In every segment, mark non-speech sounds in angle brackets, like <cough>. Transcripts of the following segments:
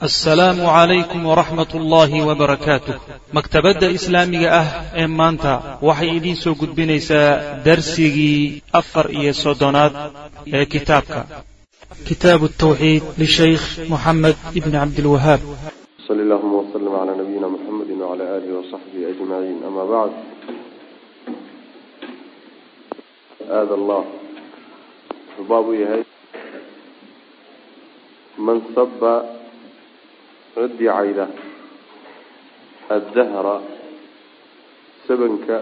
asalaamu calaykum waraxmat ullaahi wabarakaatuh maktabadda islaamiga ah ee maanta waxay idiin soo gudbinaysaa darsigii afar iyo soddonaad ee kitaabka. Kitaabu tawxiid lishaykh moxamed ibni cabdilwahaab sal allahuma wslm cala nabiyina muxamedi wcala alihi wasaxbihi ajmaciin ama bacd aada allah. Wuxuu u yahay. Man saba ciddii cayda addahra sabanka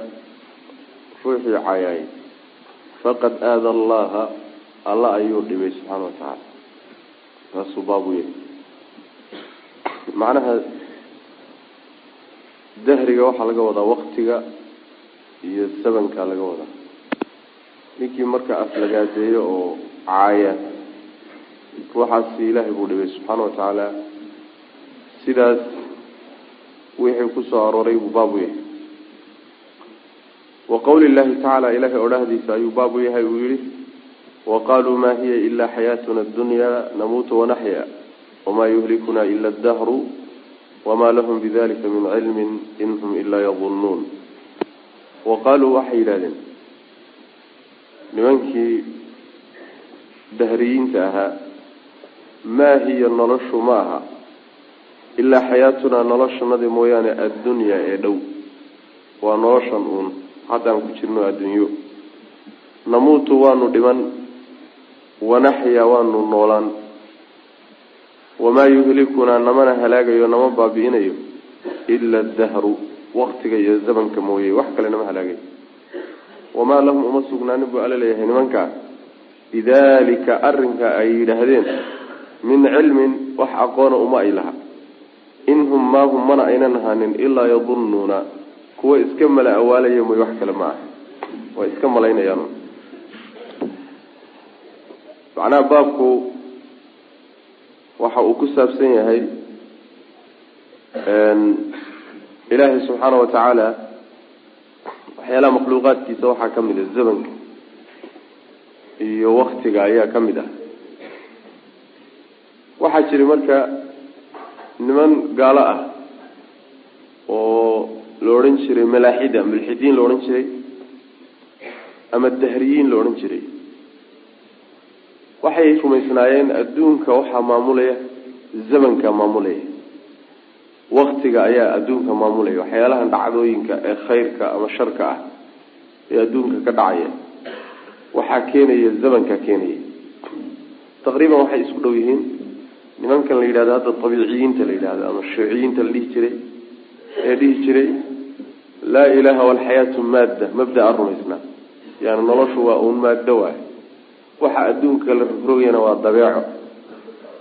ruuxii cayay faqad aada allaha alla ayuu dhibay subxaana watacaala taasuu baab u yahay. Macnaha dahriga waxaa laga wadaa waktiga iyo sabanka laga wadaa. Ninkii marka aflagaadeeyo oo caaya waxaasi ilaahay buu dhibay subxaana watacaala sidaas wixii ku soo arooray buu baab u yahay. Wa qawli llahi tacaala ilahay odhahdiisa ayuu baab u yahay uu yihi wa qaluu ma hiya ila xayaatuna adunya namuutu wanaxya wamaa yuhlikuna ila adahru wamaa lahum bidalika min cilmin in hum ilaa yadunnuun wa qaaluu waxay yidhahdeen nimankii dahriyiinta ahaa maa hiya noloshu ma aha ilaa xayaatunaa noloshanadi mooyaane addunyaa ee dhow. Waa noloshan uun. Haddaan ku jirno addunyo namuutu waanu dhiman wanaxyaa waanu noolaan. Wamaa yuhlikunaa namana halaagayo nama baabi'inayo ila adahru waktiga iyo zamanka mooye. Wax kale nama halaagayo wamaa lahum uma sugnaanin buu alla leeyahay nimankaa bidalika arrinka ay yidhaahdeen min cilmin wax aqoona uma ay laha in hum maa hum mana aynan ahaanin ilaa yadunnuuna. Kuwa iska mala awaalaya mooy wax kale ma aha. Way iska malaynayaan. Macnaha baabku waxa uu ku saabsan yahay ilaahay subxaana wa tacaala waxyaalaha makhluuqaadkiisa waxaa ka mid a zamanka iyo waktiga ayaa ka mid ah. Waxaa jira marka niman gaalo ah oo la odhan jiray malaaxida mulxidiin la odhan jiray ama dahriyiin la odhan jiray. Waxay rumaysnaayeen adduunka waxaa maamulaya zamanka maamulaya. Waktiga ayaa adduunka maamulaya. Waxyaalahan dhacdooyinka ee khayrka ama sharka ah ee adduunka ka dhacaya waxaa keenaya zamanka keenaya. Taqriiban waxay isku dhow yihiin nimankan la yidhahdo hadda abiiciyiinta la yidhahdo ama shuuciyiinta la dhihi jiray ee dhihi jiray laa ilaha walxayaatu maadda mabdaa rumaysnaa. Yani noloshu waa uun maaddo waay waxa adduunka la rogrogayana waa dabeeco.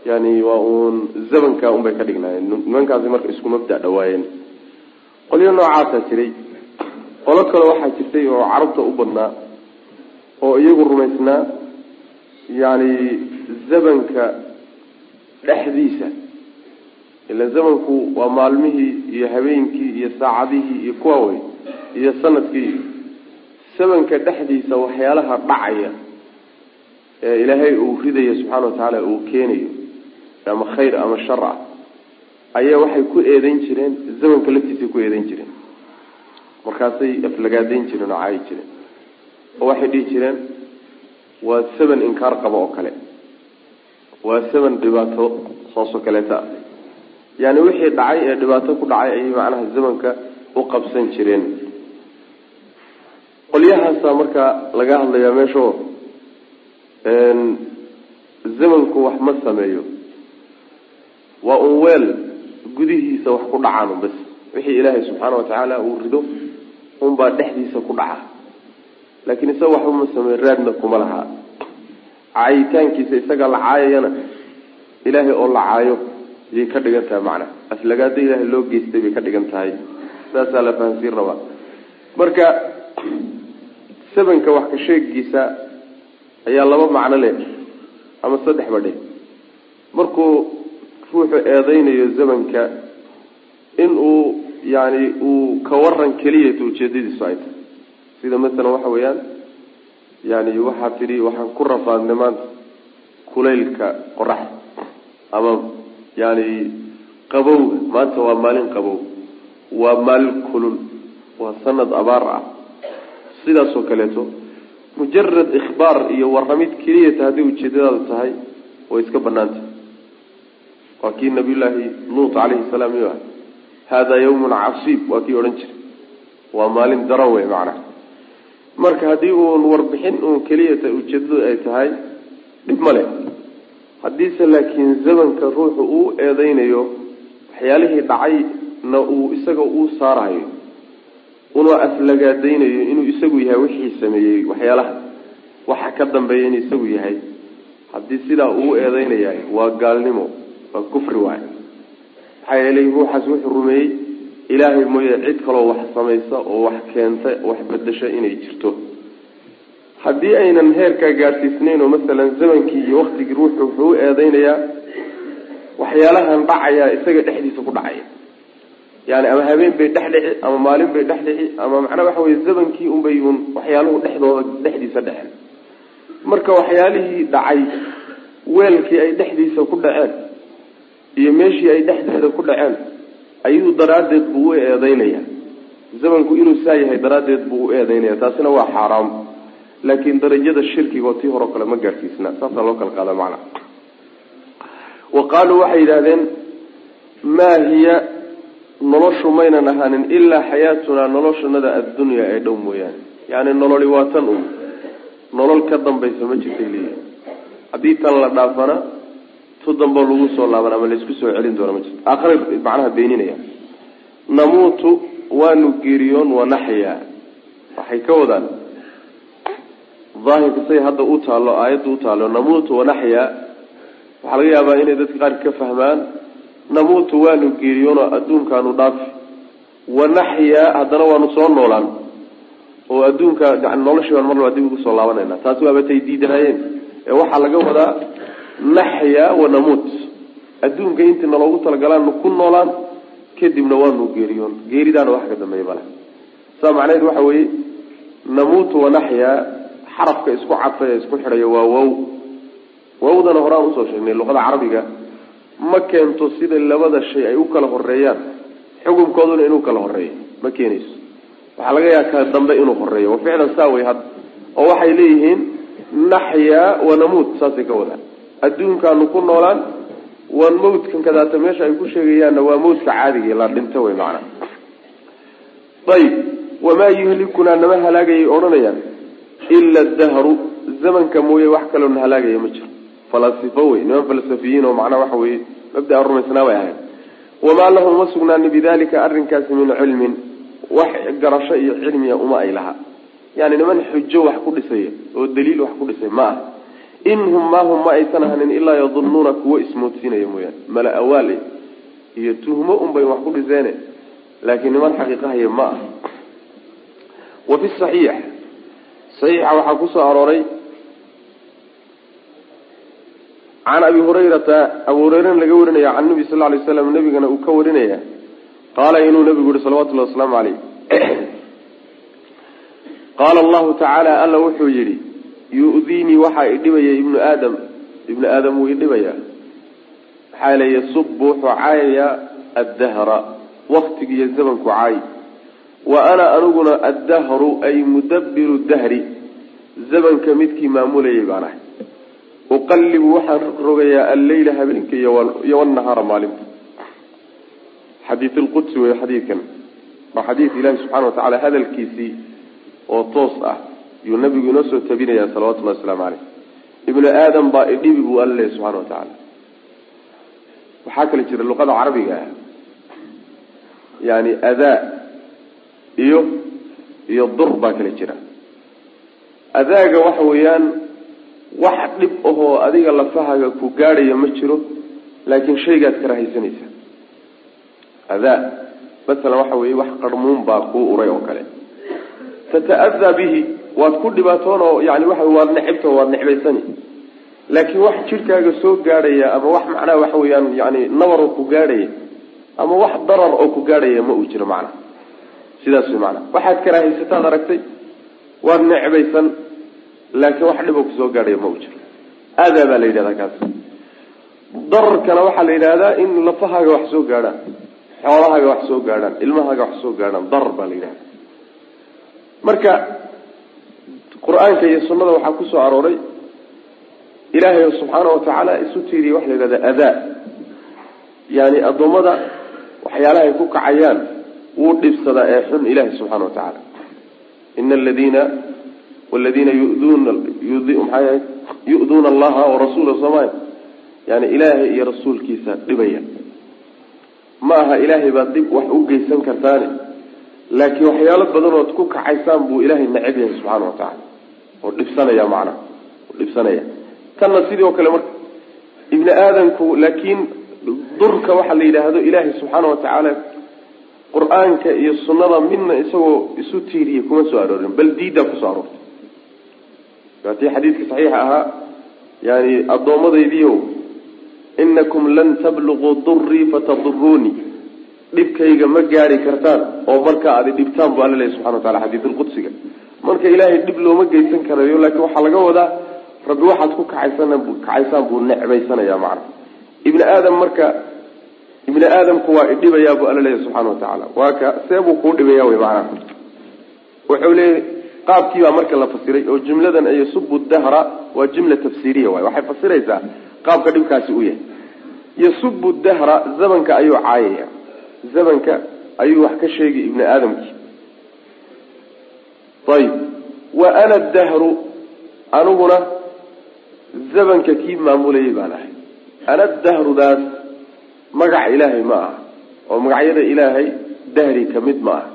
Yani waa uun zamanka unbay ka dhignaayeen. Nimankaasi marka isku mabda dhawaayeen qolyo noocaasaa jiray. Qolo kale waxaa jirtay oo carabta u badnaa oo iyagu rumaysnaa. Yani zamanka dhexdiisa. Ila zamanku waa maalmihii iyo habeenkii iyo saacadihii iyo kuwa wey iyo sannadkii. Zamanka dhexdiisa waxyaalaha dhacaya ee ilaahay uu ridayo subxaana watacaala uu keenayo ama khayr ama shar ah ayaa waxay ku eedeyn jireen zamanka laftiisay ku eedeyn jireen. Markaasay aflagaadeyn jireen oo caayi jireen. Oo waxay dhihi jireen waa saban inkaar qaba oo kale waa saban dhibaato saasoo kaleeta. Ah yani wixii dhacay ee dhibaato ku dhacay ayay macnaha zamanka u qabsan jireen. Qolyahaasa marka laga hadlayaa meesho zamanku wax ma sameeyo. Waa un weel gudihiisa wax ku dhacaan bas wixii ilaahay subxaana watacaala uu rido unbaa dhexdiisa ku dhaca. Laakiin isaga waxba ma sameeyo raadna kuma lahaa caayitaankiisa isaga la caayayana ilaahay oo la caayo yay ka dhigan tahay macna. Aflagaado ilaahay loo geystay bay ka dhigan tahay. Saasaa la fahansiin rabaa. Marka sabanka wax ka sheegiisa ayaa laba macno leh ama saddex ba dheh. Markuu ruuxu eedeynayo zamanka in uu yani uu ka waran keliyata ujeedadiisu ay tahay. Sida masalan waxa weeyaan yani waxaa tidhi waxaan ku rafaadnay maanta kulaylka qoraxda ama yani qabowga maanta waa maalin qabow. Waa maalin kulul waa sanad abaar ah. Sidaasoo kaleeto mujarad ikhbaar iyo warramid keliyata haddii ujeedadaadu tahay way iska banaanta waa kii nabiyullaahi luut calayhi salaam iyo ah. Hada yawmun casiib waa kii odhan jiray. Waa maalin daran wey macnaha marka haddii uun warbixin uun keliyata ujeedadu ay tahay dhib ma leh. Haddiise laakiin zamanka ruuxu uu eedeynayo waxyaalihii dhacayna uu isaga uu saarayo. Una aflagaadaynayo inuu isagu yahay wixii sameeyey waxyaalaha. Waxa ka dambeeya inuu isagu yahay. Haddii sidaa uu eedeynayahay waa gaalnimo waa kufri waay maxaa yeelay ruuxaas wuxuu rumeeyey ilaahay mooye cid kaloo wax samaysa oo wax keenta wax bedasha inay jirto. Haddii aynan heerkaa gaadhsiisnayn oo masalan zamankii iyo waktigii ruuxu wuxuu u eedeynayaa waxyaalahan dhacayaa isaga dhexdiisa ku dhacaya. Yani ama habeen bay dhex dhici ama maalin bay dhex dhici ama macnaa waxa weye zamankii unbay un waxyaaluhu dhexdooda dhexdiisa dhecen marka waxyaalihii dhacay weelkii ay dhexdiisa ku dhaceen iyo meeshii ay dhexdeeda ku dhaceen ayuu daraaddeed buu u eedeynaya zamanku inuu saa yahay daraaddeed buu u eedeynaya taasina waa xaaraam. Laakiin darajada shirkiga oo tii hore kale ma gaadhsiisna saasaa loo kala qaada macna. Wa qaaluu waxay yidhahdeen maa hiya noloshu maynan ahaanin ilaa xayaatunaa noloshanada addunyaa ee dhow mooyaane. Yani nololi waa tan un nolol ka dambaysa ma jirtay leeyihi haddii tan la dhaafana damboo lagu soo laaban ama laysku soo celin doona ma jirto. Aakhiray macnaha beeninaya. Namuutu waanu geeriyoon wanaxyaa waxay ka wadaan. Daahirka say hadda u taalo aayadda u taalo namuutu wanaxyaa waxaa laga yaabaa inay dadka qaar ka fahmaan namuutu waanu geeriyoonoo adduunkaanu dhaafi wanaxyaa haddana waanu soo noolaan. Oo adduunka noloshii baan mar laba dib ugu soo laabanayna taasi waaba tay ee waxaa laga wadaa naxyaa wanamuut adduunka intii naloogu talagalaanu ku noolaan kadibna waanu geeriyoon. Geeridaana wax ka dambeeya male saa macnaheed waxa weeye namuutu wanaxyaa xarafka isku cadfay ee isku xidhaya waa wow. Wawdana horaan u soo sheegnay luqada carabiga. Ma keento sida labada shay ay u kala horeeyaan xukunkooduna inuu kala horeeyo ma keenayso. Waxaa laga yaaba ka dambe inuu horeeyo ficlan saa wey had oo waxay leeyihiin naxyaa wanamuut saasay ka wadaan adduunkaanu ku noolaan waan mawdkan kadaata meesha ay ku sheegayaanna waa mawdka caadiga la dhinto wey macana ayib. Wamaa yuhlikunaa nama halaagayay odhanayaan? Ila dahru zamanka mooye wax kaloo na halaagaya ma jiro. Falasifo wey niman falsafiyiin oo macnaa waxa weye mabdaa rumaysnaa bay ahayd. Wamaa lahum uma sugnaani bidalika arrinkaasi min cilmin wax garasho iyo cilmiya uma ay laha yani niman xujo wax ku dhisaya oo daliil wax ku dhisay ma ah in hum maa hum ma aysan ahanin ilaa yadunnuuna kuwo ismoodsiinaya mooyaane. Mala awaal iyo tuhmo unbay wax ku dhiseene laakiin niman xaqiiqahaya ma ah wa fi saxiix saxiixa waxaa ku soo arooray can abi hurayrata abu hurayrana laga warinaya can nabi sal lay slam nabigana uu ka warinaya qaala inuu nabigu yihi salawatullahi wasalaamu caleyh <clears throat> qaala allahu tacaala alla wuxuu yidhi yu-diinii waxaa idhibaya ibnu aadam. Ibnu aadam wuu idhibayaa maxaa le yasubu wuxuu caayaya addahra waktigiiyo zamanku caay. Wa ana aniguna addahru ay mudabiru dahri zamanka midkii maamulayay baan ahay. Uqallibu waxaan rogayaa alleyla habeenka iyo wanahaara maalinta. Xadiid lqudsi wey xadiidkan. Waa xadiid ilaahi subxana watacala hadalkiisii oo toos ah yuu nabigu inoo soo tabinayaa salawatullahi wasalaamu caleyh ibnu aadam baa idhibi buu alla leeyahy wa tacaala. Waxaa kale jira luqada carabiga ah. Yani adaa iyo iyo dur baa kale jira. Adaaga waxa weeyaan wax dhib ahoo adiga lafahaga ku gaadhaya ma jiro laakiin shaygaad karahaysanaysa adaa masalan waxa weeye wax qarmuun baa kuu uray oo kale. Tata'adaa bihi waad ku dhibaatoon oo yani waxa waad necibta waad necbaysani. Laakiin wax jidhkaaga soo gaadhaya ama wax macnaha waxa weeyaan yani nabar oo ku gaadhaya ama wax darar oo ku gaadhaya ma uu jiro macnaha sidaas way macnaha waxaad karahaysataad aragtay waad necbaysan laakiin wax dhiboo ku soo gaadhaya ma uu jiro. Adaa baa la yidhahdaa kaas. Dararkana waxaa la yidhahdaa in lafahaaga wax soo gaadhaan xoolahaaga wax soo gaadhaan ilmahaaga wax soo gaadhaan darar baa la yidhahda marka qur'aanka iyo sunnada waxaa ku soo arooray. Ilaahay subxaana watacaala isu tiiriye waxa la yidhahda adaa yani addoommada waxyaalahay ku kacayaan wuu dhibsadaa ee xun ilahi subxana wa tacaala ina aladiina waladiina yuduna maxaa yu'duuna allaha warasuula soomaya yani ilaahay iyo rasuulkiisa dhibaya. Ma aha ilaahay baad dhib wax u geysan kartaane laakiin waxyaalo badanood ku kacaysaan buu ilaahay necab yahay subxaana wa tacaala oo dhibsanaya macnaha oo dhibsanaya. Tanna sidii oo kale marka ibni aadamku laakiin durka waxaa la yidhaahdo ilaahay subxaana wa tacaala qur'aanka iyo sunnada midna isagoo isu tiiriya kuma soo aroorin bal diiddaa ku soo aroortay waatii xadiidka saxiixa ahaa yani addoommadaydiio inakum lan tabluquu durii fatadurunii dhibkayga ma gaari kartaan oo markaa aad dhibtaan bu alla lehy subxana wa tacala xadiidulqudsiga marka ilaahay dhib looma geysan karayo laakiin waxaa laga wadaa rabbi waxaad ku kacaysaan buu necbaysanaya macna. Ibni aadam marka ibni aadamku waa idhibayaa buu alla leeyahy subxana wa tacaala. Waa ka see buu kuu dhibaya wy macnaha wuxuu leeyay qaabkii baa marka la fasiray oo jumladan yasubu dahra waa jumla tafsiiriya waay waxay fasiraysaa qaabka dhibkaasi u yahay. Yasubu dahra zamanka ayuu caayaya zamanka ayuu wax ka sheegay ibni aadamkii. Ayib wa ana dahru aniguna zamanka kii maamulayay baan ahay. Ana dahrudaas magaca ilaahay ma aha oo magacyada ilaahay dahri ka mid ma aha.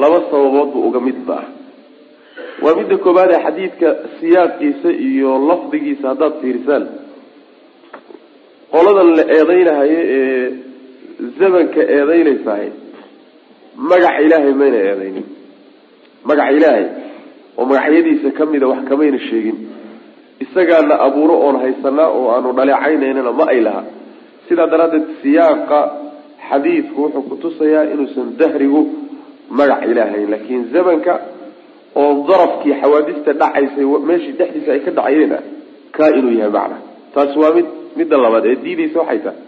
Laba sababood bu uga mid ma aha waa midda koobaad ee xadiidka siyaaqiisa iyo lafdigiisa haddaad fiirisaan qoladan la eedeynahayo ee zamanka eedeynaysahay magaca ilaahay mayna eedeynin magaca ilaahay oo magacyadiisa kamida wax kamayna sheegin. Isagaana abuuro oon haysanaa oo aanu dhaleecaynanana ma ay laha. Sidaa daraaddeed siyaaqa xadiidku wuxuu kutusayaa inuusan dahrigu magac ilaahay laakiin zamanka oo darafkii xawaadista dhacaysay meeshii dhexdiisa ay ka dhacayeen ah kaa inuu yahay macna. Taasi waa mid midda labaad ee diidaysa waxay tahay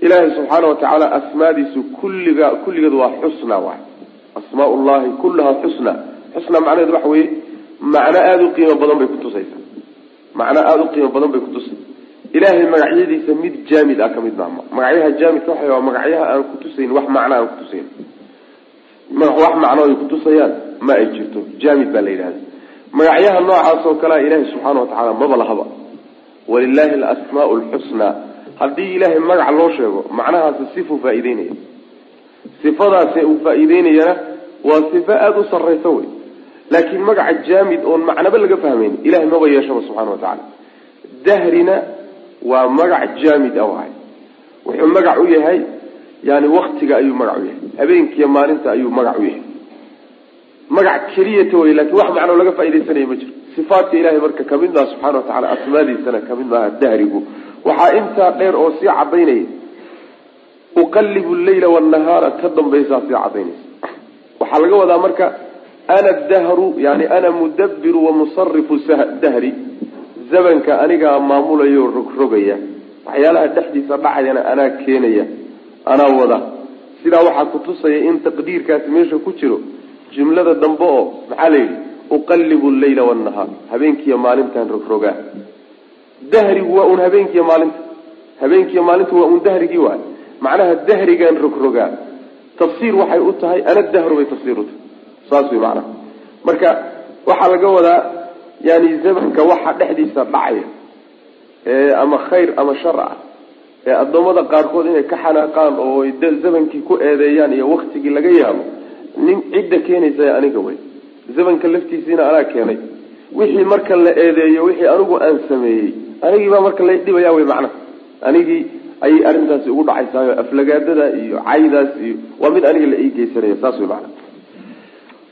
ilaahay subxaana wa tacaala asmaadiisu kulliga kulligeed waa xusna waay asmaa ullahi kullaha xusna. Xusna macnaheedu waxa weeye macno aada u qiimo badan bay kutusaysaa macno aada u qiimo badan bay kutusay ilaahay magacyadiisa mid jaamid ah ka maama magacyaha jaamidka waxa waa magacyaha aan kutusayn wax macno aan kutusayn wax macno ay kutusayaan ma ay jirto. Jaamid baa la yidhahda magacyaha noocaas oo kalea ilaahay subxaana wa tacaala maba lahaba. Walilahi alasmaau lxusnaa haddii ilaahay magac loo sheego macnahaasi sifuu faa-iideynaya. Sifadaasi uu faa-iideynayana waa sifo aada u sarraysa wey. Laakiin magaca jaamid oon macnaba laga fahmayn ilahay maba yeeshaba subxana wa tacaala. Dahrina waa magac jaamid a wahay wuxuu magac u yahay yani waktiga ayuu magac u yahay. Habeenkiiyo maalinta ayuu magac u yahay. Magac keliyata wey laakiin wax macnoo laga faaidaysanaya ma jiro. Sifaatka ilahay marka ka mid maha subxana wa tacala asmaadiisana ka mid maaha dahrigu waxaa intaa dheer oo sii cadaynaya uqalibu leyla wanahaara ka dambaysaa sii cadaynaysa waxaa laga wadaa marka ana dahru yani ana mudabiru wamusarifu dahri. Zamanka anigaa maamulayo rogrogaya waxyaalaha dhexdiisa dhacayana anaa keenaya anaa wada. Sidaa waxaa kutusaya in taqdiirkaasi meesha ku jiro jumlada dambe oo maxaa la yidhi uqalibu leyla wanahaar habeenkiiyo maalintan rogrogaa dahrigu waa un habeenkiiyo maalinta habeenkiiyo maalinta waa un dahrigii waay macnaha dahrigan rogrogaa tafsiir waxay u tahay ana dahru bay tafsiir u tahay saas wey macnaha marka waxaa laga wadaa yani zamanka waxa dhexdiisa dhacaya ee ama khayr ama shar ah ee addoommada qaarkood inay ka xanaaqaan oo zamankii ku eedeeyaan iyo waktigii laga yaabo nin cidda keenaysa aniga wey zamanka laftiisiina anaa keenay wixii marka la eedeeyo wixii anigu aan sameeyey anigiibaa marka la dhibaya wey macnaha anigii ayay arrintaasi ugu dhacaysaayo aflagaadada iyo caydaas iyo waa mid aniga la ii geysanaya saas wey macnaha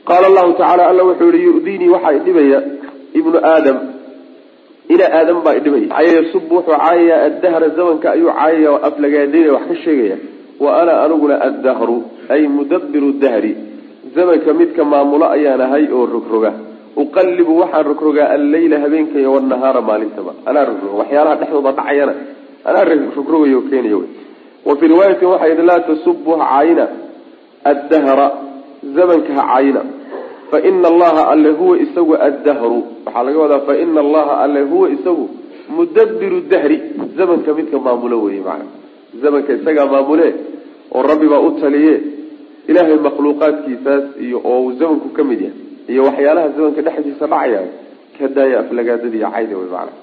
qaala allahu tacala alla wuxuu yihi yu'diinii waxaa idhibaya ibnu aadam. Ina aadam baa idhibaya yasub wuxuu caayayaa addahra zamanka ayuu caayaya oo aflagaadaynaya wax ka sheegaya. Wa ana aniguna addahru ay mudabiru dahri. Zamanka midka maamulo ayaan ahay oo rogroga uqallibu waxaan rogrogaa alleyla habeenka iyo wanahaara maalintaba. Anaa rogroga waxyaalaha dhexdooda dhacayana. Anaa rogrogayo wy wa fii riwaayatin waxaa yidhi laa tasubu ha caayina addahra zamanka ha caayina fa ina allaha alle huwa isagu addahru. Waxaa laga wadaa fa ina allaha alle huwa isagu mudabiru dahri. Zamanka midka maamulo wey maana zamanka isagaa maamule oo rabbi baa u taliye ilaahay makhluuqaadkiisaas iyo oo uu zamanku ka mid yahay iyo waxyaalaha zamanka dhexdiisa dhacaya ka daaya aflagaadadiiy cayda wey maana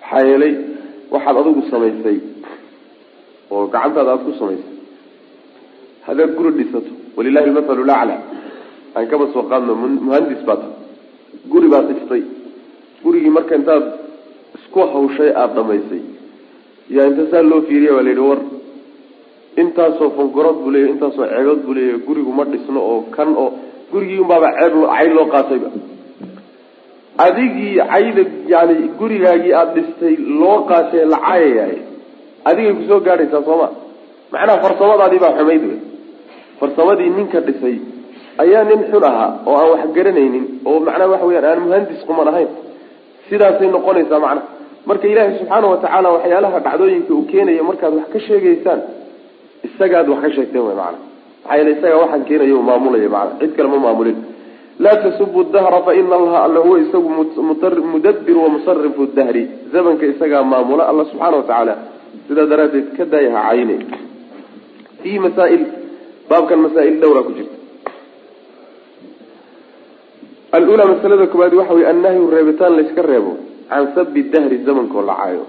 maxaa yeelay waxaad adigu samaysay oo gacantaada aada ku samaysay. Haddaad guri dhisato walilahi lmathalu lacla aan kaba soo qaadno muhandis baa ta guri baad dhistay gurigii marka intaad isku hawshay aada dhamaysay. Yaa inta saa loo fiiriya baa la yidhi war intaasoo fangarood buu leeyahy intaasoo ceegood buu leeyahy gurigu ma dhisno oo kan oo gurigii unbaaba ceeb cayd loo qaatayba adigii cayda yani gurigaagii aada dhistay loo qaatee la cayayahay adigay ku soo gaadhaysaa sooma. Macnaha farsamadaadii baa xumayd wey farsamadii ninka dhisay ayaa nin xun ahaa oo aan wax garanaynin oo macnaha waxa weyaan aan muhandis quman ahayn. Sidaasay noqonaysaa macnaha. Marka ilaahay subxaana watacaala waxyaalaha dhacdooyinka uu keenayo markaad wax ka sheegaysaan isagaad wax ka sheegteen wy maana maxaa yeele isagaa waxaan keenayo maamulaya maana cid kale ma maamulin. Laa tasubu dahra faina allaha alla huwa isagu mudabir wamusarifu dahri. Zamanka isagaa maamula alla subxaana watacaala sidaa daraaddeed ka daayaha cayne. Fiihi masaail baabkan masaail dhowraa ku jirta. Alula masalada koobaad waxa wey annahyu reebitaan layska reebo can sabi dahri zamankoo la caayo.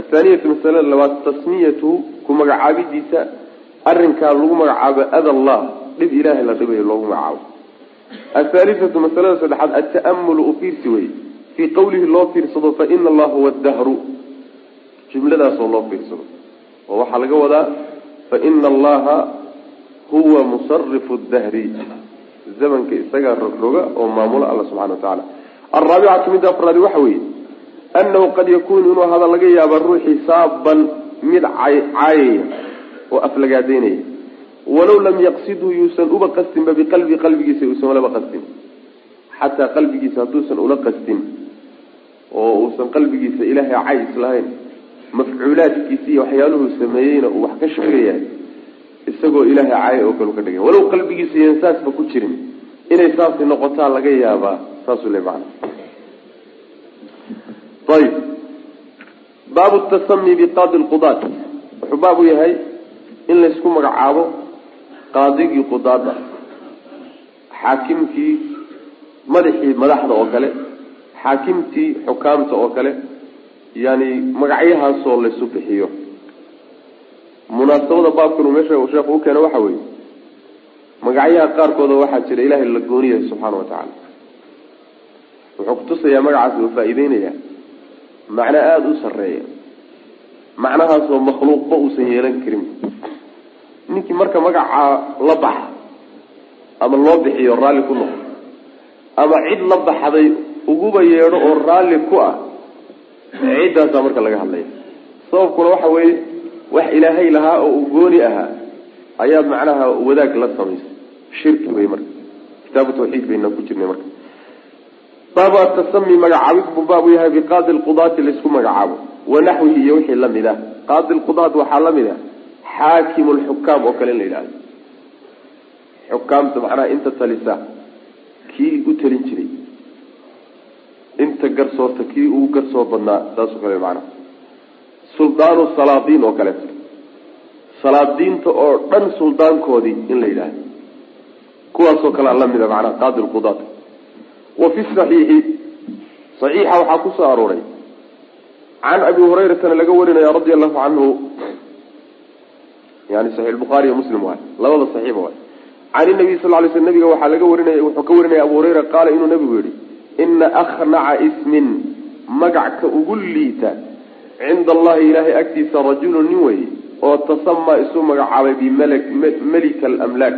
Athaaniyatu masalada labaad tasmiyatu ku magacaabidiisa arrinkaa lagu magacaabo ada allah dhib ilaahay la dhibayo loogu magacaabo athaalithatu masalada saddexaad ata'amulu u fiirsi wey fii qawlihi loo fiirsado fa ina allah huwa dahru jumladaasoo loo fiirsado. Oo waxaa laga wadaa fa ina allaha huwa musarifu dahri zamanka isagaa rogroga oo maamulo alla subxana wa tacaala alraabicatu midda afraadi waxa weeye annahu qad yakuunu inuu hada laga yaaba ruuxii saaban mid caayaya oo aflagaadeynaya walow lam yaqsidhu yuusan uba qastinba biqalbi qalbigiisa uusan ulaba qastin. Xataa qalbigiisa hadduusan ula qastin oo uusan qalbigiisa ilaahay cays lahayn mafcuulaadkiisa iyo waxyaaluhuu sameeyeyna uu wax ka sheegayahay isagoo ilaahay caay oo kale ka dhigay. Walow qalbigiisa iyan saasba ku jirin. Inay saasi noqotaa laga yaabaa saasuu le macana ayib baabu tasami biqaadi lqudaat wuxuu baab yahay in laysku magacaabo qaadigii qudaada xaakimkii madaxii madaxda oo kale xaakimtii xukaamta oo kale yani magacyahaasoo laysu bixiyo. Munaasabada baabkan uu meesha sheekhu keena waxa weeye magacyaha qaarkooda waxaa jira ilaahay la gooniyahay subxaana wa tacaala. Wuxuu kutusayaa magacaas uu faa-ideynayaa macno aada u sarreeya macnahaasoo makhluuqba uusan yeelan karin ninkii marka magacaa la baxa ama loo bixiyo raalli ku noqdo ama cid la baxday uguba yeedho oo raalli ku ah ciddaasaa marka laga hadlaya. Sababkuna waxa weeye wax ilaahay lahaa oo uu gooni ahaa ayaad macnaha wadaag la samaysay shirki wey marka kitaabu tawxiid bayna ku jirnay marka. Baabu atasami magacaabid buu baabu yahay biqaadi lqudaati laysku magacaabo wanaxwihi iyo wixii la mid ah qaadi lqudaat waxaa la mid ah xaakimu lxukaam oo kale in la yidhahdo xukaamta macnaha inta talisa kii u talin jiray inta garsoorta kii ugu garsoor badnaa saasoo kale macnaha suldaanu salaadiin oo kaleeto salaadiinta oo dhan suldaankoodii in la yidhaahdo kuwaasoo kalea lamida macnaha qaadi lqudaat wa fi saxiixi saxiixa waxaa ku arooray can abi hurayratana laga warinaya radia allahu canhu yani saxiix bukhaari iyo muslim waay labada saxiiba waay. Can inabiy sal lay sl nabiga waxaa laga warinaya wuxuu ka warinaya abu hurayra qaala inuu nabigu yihi ina akhnaca ismin magacka ugu liita cinda allahi ilaahay agtiisa rajulu nin weye oo tasamaa isu magacaabay bimelika alamlaak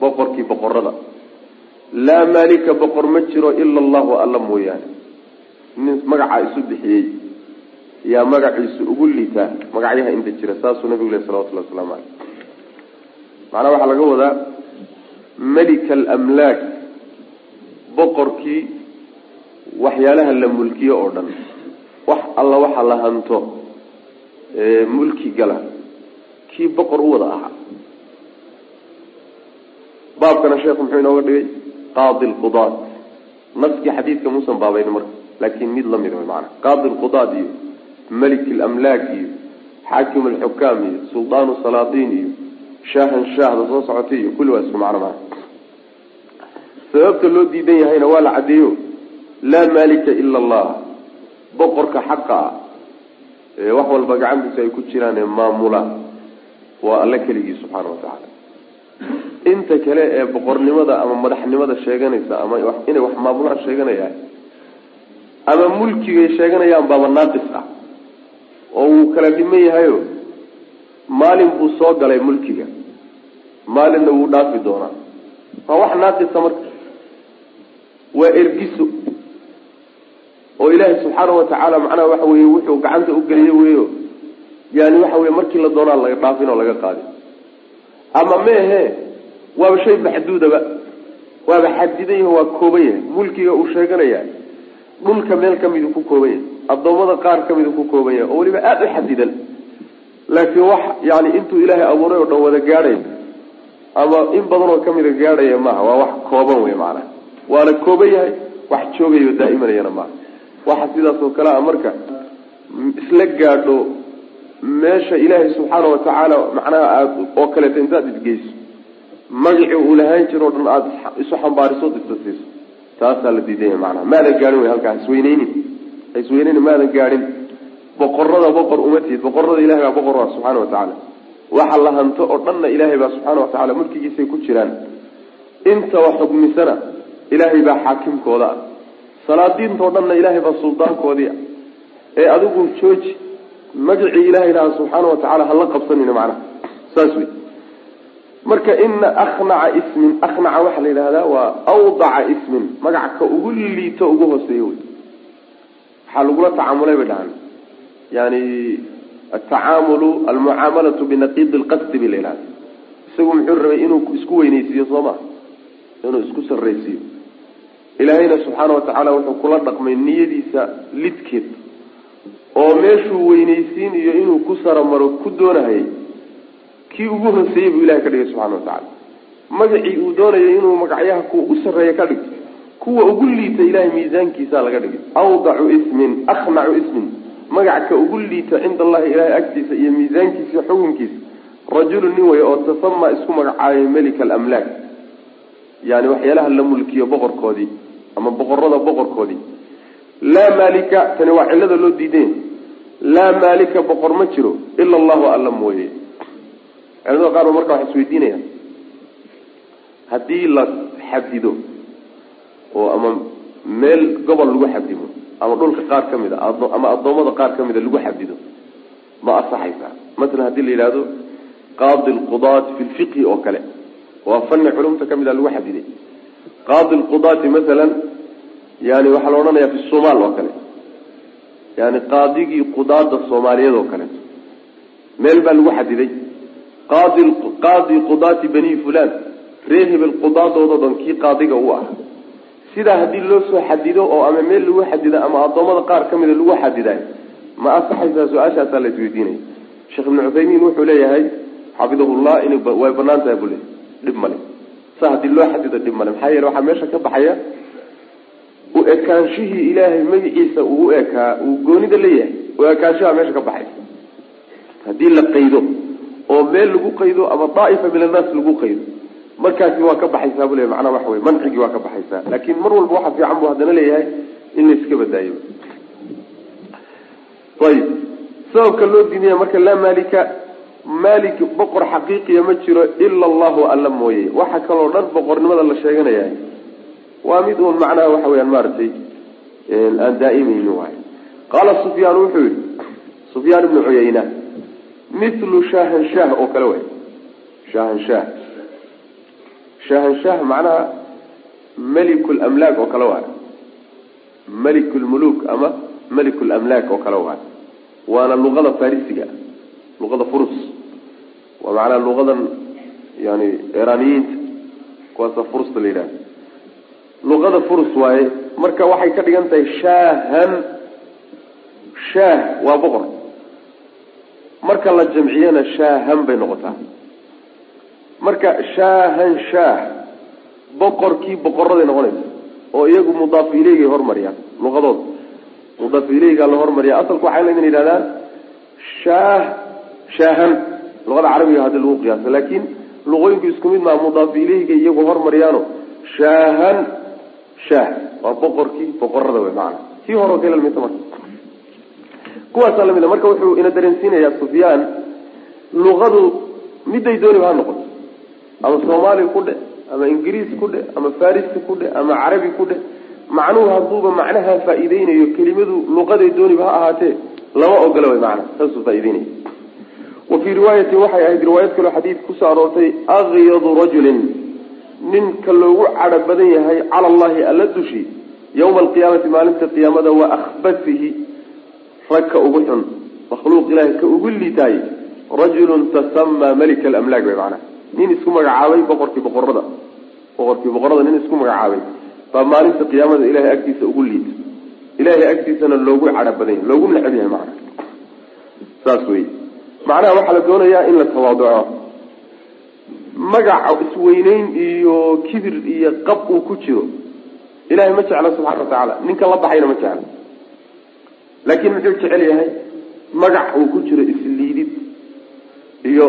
boqorkii boqorada laa maalika boqor ma jiro ila allahu alla mooyaane. Nin magacaa isu bixiyey yaa magaciisu ugu liitaa magacyaha inta jira saasuu nabigu leh salawatullahi waslamu caleyh macnaa waxaa laga wadaa melika alamlaak boqorkii waxyaalaha la mulkiyo oo dhan. Wax alla waxa la hanto mulki gala. Kii boqor u wada ahaa. Baabkana sheekhu muxuu inooga dhigay qaadi lqudaat naskii xadiidka muusan baabayn marka laakin mid la mid way maana qaadi lqudaat iyo malik lamlaak iyo xaakim alxukaam iyo suldaanu salaatiin iyo shaahan shaahda soo socotay iyo kulli waa isku macno sababta loo diidan yahayna waa la caddeeyo laa maalika ila allah boqorka xaqa ah ee wax walba gacantiisa ay ku jiraan ee maamula waa alle keligii subxaana wa tacaala inta kale ee boqornimada ama madaxnimada sheeganaysa ama inay wax maamulaan sheeganayaan ama mulkigay sheeganayaan baaba naaqis ah oo wuu kala dhiman yahayo maalin buu soo galay mulkiga. Maalinna wuu dhaafi doonaa. Waa wax naaqisa marka. Waa ergiso. Oo ilaahay subxaanahu watacaala macnaha waxa weye wuxuu gacanta u geliye weyo yani waxa weye markii la doonaa laga dhaafin oo laga qaadin ama meehe waaba shay maxduudaba. Waaba xadidan yaho waa kooban yahay. Mulkiga uu sheeganaya dhulka meel kamiduu ku kooban yahay addoommada qaar kamiduu ku kooban yahay oo weliba aada u xadidan. Laakiin wax yani intuu ilaahay abuuray oo dhan wada gaadhay ama in badan oo kamida gaadhaya maaha waa wax kooban wey macanaha waana kooban yahay wax joogayo daa'imanayana maaha. Waxa sidaas oo kale a marka isla gaadho meesha ilaahay subxaana watacaala macnaha aad oo kaleeto intaad isgeyso magacii uu lahaan jiro o dhan aada isu xambaariso isa siiso taasaa la diidanya macnaha. Maadan gaadhin wey halkaa isweyneynin isweyneynin maadan gaadhin. Boqorada boqor uma tihid. Boqorada ilahay baa boqor ah subxaana watacaala waxa la hanto oo dhanna ilaahay baa subxaana watacaala mulkigiisay ku jiraan. Inta wax xugmisana ilaahay baa xaakimkooda ah. Salaadiintao dhanna ilaahay baa suldaankoodii ah. Ee adigu jooji magacii ilahay lahaa subxaana watacaala hala qabsanina macnaha. Saas wey marka ina akhnaca ismin akhnaca waxaa la yidhahdaa waa awdaca ismin magac ka ugu liito ugu hooseeyo wey waxaa lagula tacaamulay bay dhahan yani atacaamulu almucaamalatu binaqiidi lqasdi ba la yidhahda isagu muxuu rabay inuu isku weyneysiiyo soo ma? Inuu isku sarraysiiyo. Ilaahayna subxaana watacaala wuxuu kula dhaqmay niyadiisa lidkeed. Oo meeshuu weyneysiin iyo inuu ku saramaro ku doonahayay kii ugu hoseeyey buu ilahay ka dhigay subxana watacaala magacii uu doonayay inuu magacyaha kuwa u sarreeya ka dhigto kuwa ugu liita ilahay miisaankiisa laga dhigay. Awdacu ismin akhnacu ismin. Magac ugu liita cinda allahi ilahay agtiisa iyo miisaankiisa xukunkiisa. Rajulu nin wey oo tasama isku magacaabay melika alamlaak. Yani waxyaalaha la mulkiyo boqorkoodii ama boqorada boqorkoodii. Laa maalika tani waa cillada loo diiday laa maalika boqor ma jiro ila allahu alla mooye culamada qaar ba marka waxay isweydiinayaan haddii la xadido oo ama meel gobol lagu xadido ama dhulka qaar ka mid a ama addoommada qaar ka mida lagu xadido ma asaxaysaa masalan haddii la yidhahdo qaadi lqudaat fi lfiqhi oo kale waa fani culumta ka mid a lagu xadiday qaadi lqudaati masalan yani waxaa la odhanaya fi somaal oo kale. Yani qaadigii qudaada soomaaliyeed oo kaleeto meel baa lagu xadiday qaadi qudaati bani fulan ree hebel qudaadoodo dhan kii qaadiga u ah. Sidaa haddii loo soo xadido oo ama meel lagu xadido ama addoommada qaar ka mida lagu xadiday ma asaxaysaa su'aashaasaa la isweydiinaya sheekh ibnu cuthaymiin wuxuu leeyahay xafidahullah in way bannaan tahay buu le dhib male sa haddii loo xadido dhib male maxaa yeele waxaa meesha ka baxaya u ekaanshihii ilaahay magaciisa uu u ekaa uu goonida leeyahay u ekaanshaha meesha ka baxay. Haddii la qaydo oo meel lagu qaydo ama daa'ifa min annaas lagu qaydo. Markaasi waa ka baxaysaa bu le macnaa waxa wey mancigii waa ka baxaysaa. Laakin mar walba waxa fiican buu haddana leeyahay in la iska badaayo. Ayib. Sababka loo diinaya marka laa maalika maalik boqor xaqiiqiya ma jiro ila allahu alla mooye. Waxa kaloo dhan boqornimada la sheeganaya waa mid uun macnaha waxa weyaan maaragtay aan daa'imayni waay qaala sufyaan wuxuu yihi sufyaan ibnu cuyayna mithlu shahanshaah oo kale way shahanshaah shahanshaah macnaha melikulmlaak oo kale waay. Melikulmuluk ama melikulmlaak oo kale waay. Waana luqada farisiga luqada furus. Waa macnaha luqadan yani iraniyiinta kuwaasa furusta la yidhaha luqada furus waaye marka waxay ka dhigan tahay shaahan. Shaah waa boqor marka la jamciyana shaahan bay noqotaa. Marka shaahan shaah boqorkii boqoraday noqonaysa oo iyagu mudaaf ileyga hormariyaan luqadooda mudaaf ileyga la hormariya asalku waxay laydin yidhahdaan shaah shaahan luqada carabiga haddii lagu qiyaasa laakiin luqooyinku isku mid maa mudaaf ileyga iyagu hormariyaano shaahan shaah waa boqorkii boqorada wey maana kii hore kala lamidta marka kuwaasaa la mid a marka wuxuu ina dareensiinayaa sufyaan luqadu miday dooniba ha noqoto ama soomaali ku dhe ama ingiriis ku dhe ama farisi ku dhe ama carabi ku dhe. Macnuhu hadduuba macnaha faa'iideynayo kelimadu luqaday dooniba ha ahaatee lama ogola way macnaha saasuu faa'ideynaya wa fii riwaayatin waxay ahayd riwaayad kaloo xadiid ku soo aroortay akyadu rajulin. Ninka loogu cadho badan yahay cala allahi alla dushi yawma alqiyaamati maalinta qiyaamada wa akhbasihi rag ka ugu xun makhluuq ilahay ka ugu liitaay rajulun tasamaa malika alamlaak bay macnaha nin isku magacaabay boqorkii boqorada boqorkii boqorada nin isku magacaabay. Baa maalinta qiyaamada ilahay agtiisa ugu liita ilahay agtiisana loogu cadho badan yahay loogu necab yahay macnaha saas wey macnaha waxaa la doonayaa in la tawaaduco. Magaca isweyneyn iyo kibir iyo qab uu ku jiro ilahay ma jecla subxana wa tacaala. Ninka la baxayna ma jecla laakiin muxuu jecel yahay magac uu ku jiro isliidid iyo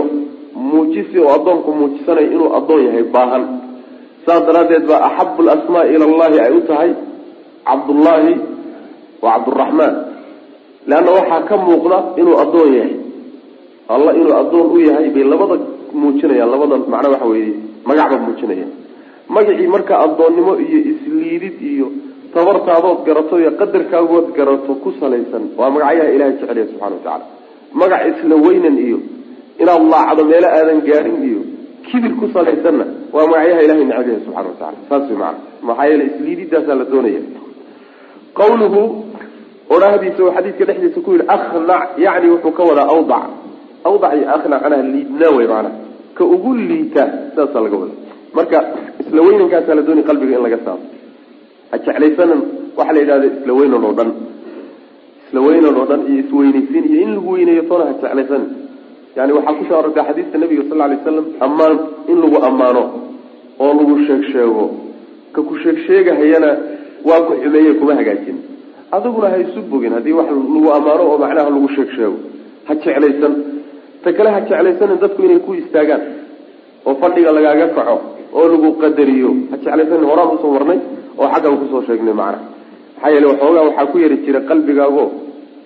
muujisi oo addoonku muujisanayo inuu addoon yahay baahan. Saas daraaddeed baa axabu lasmaa ila allahi ay u tahay cabdullaahi wa cabduraxmaan leanna waxaa ka muuqda inuu addoon yahay. Alla inuu addoon u yahay bay labada muujinayaan labada macna waxa weeye magacba muujinayaan. Magacii marka addoonnimo iyo isliidid iyo tabartaadood garato iyo qadarkaagood garato ku salaysan waa magacyaha ilahay jecelya subxana wa tacaala. Magac isla weynan iyo inaad laacdo meelo aadan gaadhin iyo kibir ku salaysanna waa magacyaha ilahay necab subxana wa tacala saas way macana maxaa yeele isliididaasaa la doonaya. Qawluhu odhahdiisa oo xadiidka dhexdiisa ku yidhi akhnac yacni wuxuu ka wadaa awdac. Awdac iyo macnaha liidnaa wey macana ka ugu liita sidaasaa laga wada marka isla weynankaasaa la doonaya qalbiga in laga saaro ha jeclaysanan waxaa la yidhahda isla weynan oo dhan. Isla weynan oo dhan iyo isweynaysiin iyo in lagu weyneeyo toona ha jeclaysanin yani waxaa ku soo arortay xadiiska nabiga sal lla lay slam ammaan in lagu ammaano oo lagu sheeg sheego ka ku sheeg waa ku xumeeye kuma hagaajin. Adiguna ha isu bogin haddii wax lagu ammaano oo macnaha lagu sheeg sheego ha jeclaysan. Ta kale ha jeclaysanin dadku inay ku istaagaan oo fadhiga lagaaga kaco oo lagu qadariyo. Ha jeclaysanin horaan u soo warnay oo xaggan ku soo sheegnay macnaha maxaa yeele waxoogaa waxaa ku yari jira qalbigaago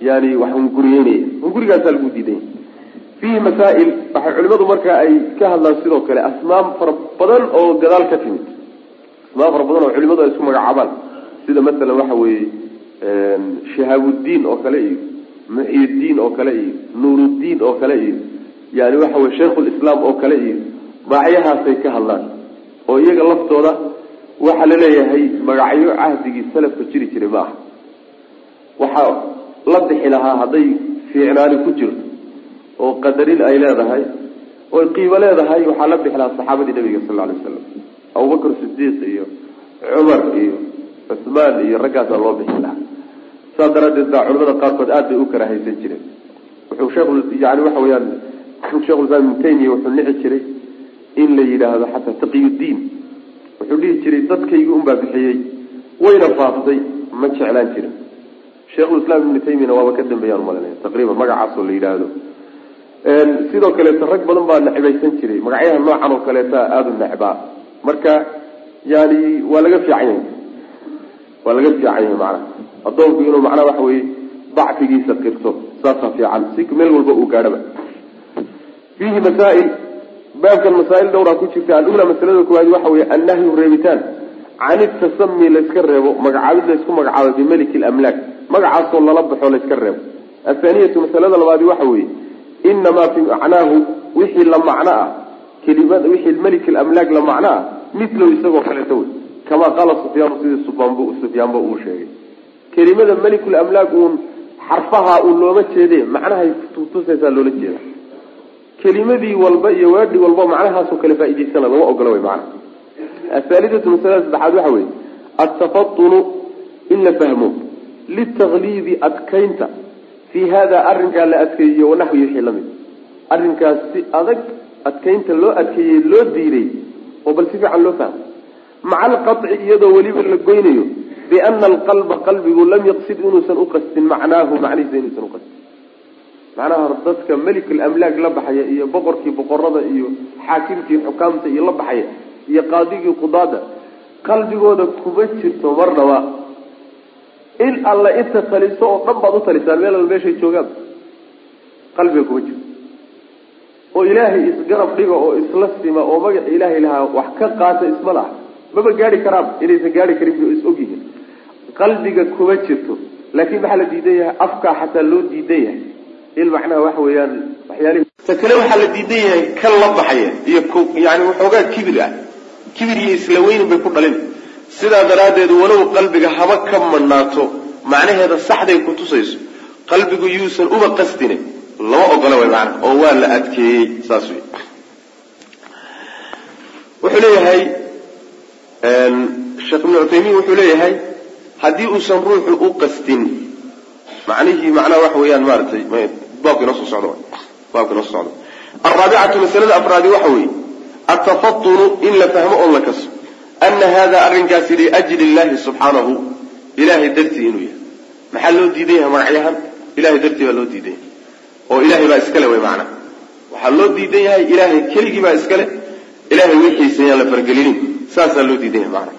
yani wax hunguriyeynaya. Hungurigaasaa lagu diidanya fiihi masaa'il waxay culimadu marka ay ka hadlaan sidoo kale asmaam fara badan oo gadaal ka timid. Asmaam fara badan oo culimadu ay isku magacaabaan. Sida masalan waxa weeye shihaabudiin oo kale iyo muxyidiin oo kale iyo nuuruddiin oo kale iyo yani waxa weye shaykhulislaam oo kale iyo magacyahaasay ka hadlaan. Oo iyaga laftooda waxaa la leeyahay magacyo cahdigii salafka jiri jiray ma aha. Waxaa la bixi lahaa hadday fiicnaani ku jirto oo qadarin ay leedahay oy qiimo leedahay waxaa la bixi lahaa saxaabadii nabiga sal alay waslam abubakr sidiiq iyo cumar iyo cusmaan iyo raggaasaa loo bixi lahaa. Saas daraaddeed baa culamada qaarkood aad bay u karaahaysan jireen. Wuxuu sheekh yani waxa weyaan shekhulislaam ibnu taymiya wuxuu nici jiray in la yidhaahdo xataa taqiyuddiin wuxuu dhihi jiray dadkaygii unbaa bixiyey wayna faaftay ma jeclaan jirin. Sheikhulislaam ibnu taymiyana waaba ka dambeeyaan umalinaya taqriiban magacaasoo la yidhaahdo. Sidoo kaleeto rag badan baa necbaysan jiray magacyaha noocan oo kaleeta aada u necbaa marka yani waa laga fiican yahay. Waa laga fiican yahay macnaha addoonku inuu macnaha waxa weye dacfigiisa qirto saasaa fiican. Si meel walba uu gaadhaba. Fiihi masaail baabkan masaa'il dhowraa ku jirta. Alula masalada koowaad waxa weeye annahyu reebitaan. Can itasami layska reebo magacaabid laysku magacaabo bimeliki lamlaak magacaasoo lala baxo layska reebo. Athaaniyatu masalada labaadi waxa weeye inamaa fi macnaahu wixii la macno ah kelimada wixii meliki lamlaak la macno ah mithlow isagoo kaleeto wey kamaa qaala sufyaanu sidii sufyaanb sufyaanba uu sheegay. Kelimada melikulamlaak uun xarfaha uun looma jeede macnahay tusaysaa loola jeeda kelimadii walba iyo waadhi walba macnahaasoo kale faa'idaysana lama ogola wey macana athaalidatu masalada saddexaad waxa weeye atafatunu in la fahmo litakliidi adkaynta fii hada arrinkaa la adkeeyiyo wanaxwi wixii la mid arrinkaas si adag adkaynta loo adkeeyey loo diiday oo bal si fiican loo fahmo. Maca alqaci iyadoo weliba la goynayo biana alqalba qalbigu lam yaqsid inuusan uqastin macnaahu macnihiisa inuusan uqastin macnaha dadka melikulamlaag la baxaya iyo boqorkii boqorada iyo xaakimkii xukaamta iyo la baxaya iyo qaadigii qudaada qalbigooda kuma jirto marnaba in alla inta taliso oo dhan baad u talisaan meel alla meeshay joogaan qalbiga kuma jirto. Oo ilaahay isgarab dhiga oo isla sima oo magaca ilaahay lahaa wax ka qaata isma laha. Maba gaari karaan inaysan gaari karin is ogyihiin qalbiga kuma jirto. Laakiin maxaa la diidan yahay? Afkaa xataa loo diidan yahay in macnaha waxa weeyaan waxyaalihi. Ta kale waxaa la diidan yahay kan la baxaya iyo yani waxoogaa kibir ah. Kibir iyo isla bay ku dhalin. Sidaa daraaddeed walow qalbiga haba ka manaato macnaheeda saxday ku tusayso qalbigu yuusan uba qastine lama ogola way maana oo waa la adkeeyey saas wey wuxuu leeyahay sheekh ibnu cuthaymiin wuxuu leeyahay haddii uusan ruuxu u qastin macnihii macnaha waxa weeyaan maaratay baabka inoo soo socdo baabka inoo soo socdo. Alraabicatu masalada afraadi waxa weeye atafatunu in la fahmo oo la kaso ana hada arrinkaasi liajli illahi subxaanahu ilahay dartii inuu yahay. Maxaa loo diidan yahay magacyahan ilahay dartii baa loo diidan yahay oo ilahay baa iskale wey macnaha waxaa loo diidan yahay ilahay keligii baa iskale ilahay wixiisa yaan la fargelinin. Saasaa loo diidan yahay macnaha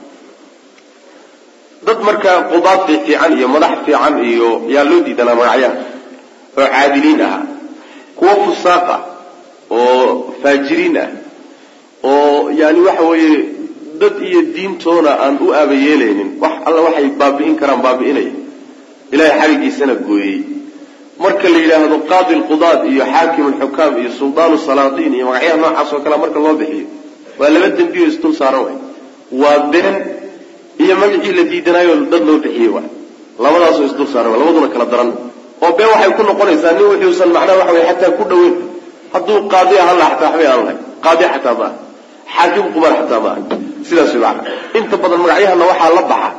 dad markaa qudaad fiican iyo madax fiican iyo yaa loo diidanaa magacyaha oo caadiliin ahaa kuwo fusaaq oo faajiriin ah oo yani waxa weeye dad iyo diintoona aan u aabayeelaynin wax alla waxay baabi'in karaan baabi'inaya ilahay xarigiisana gooyey. Marka la yidhaahdo qaadi lqudaad iyo xaakim alxukaam iyo suldaanu salaatiin iyo magacyaha noocaas oo kale marka loo bixiyo waa laba dembiyo isdul saaran way waa been iyo magacii la diidanaayo dad loo bixiyey labadaasoo isdul saaran labaduna kala daran. Oo been waxay ku noqonaysaa nin wuxuusan macnaha waxa wey xataa ku dhaweyn. Hadduu qaadi ahaan laha xataa waxbay aan lahay qaadi xataa maaha xaakim qubaar xataa maaha sidaas way macana inta badan magacyahana waxaa la baxa.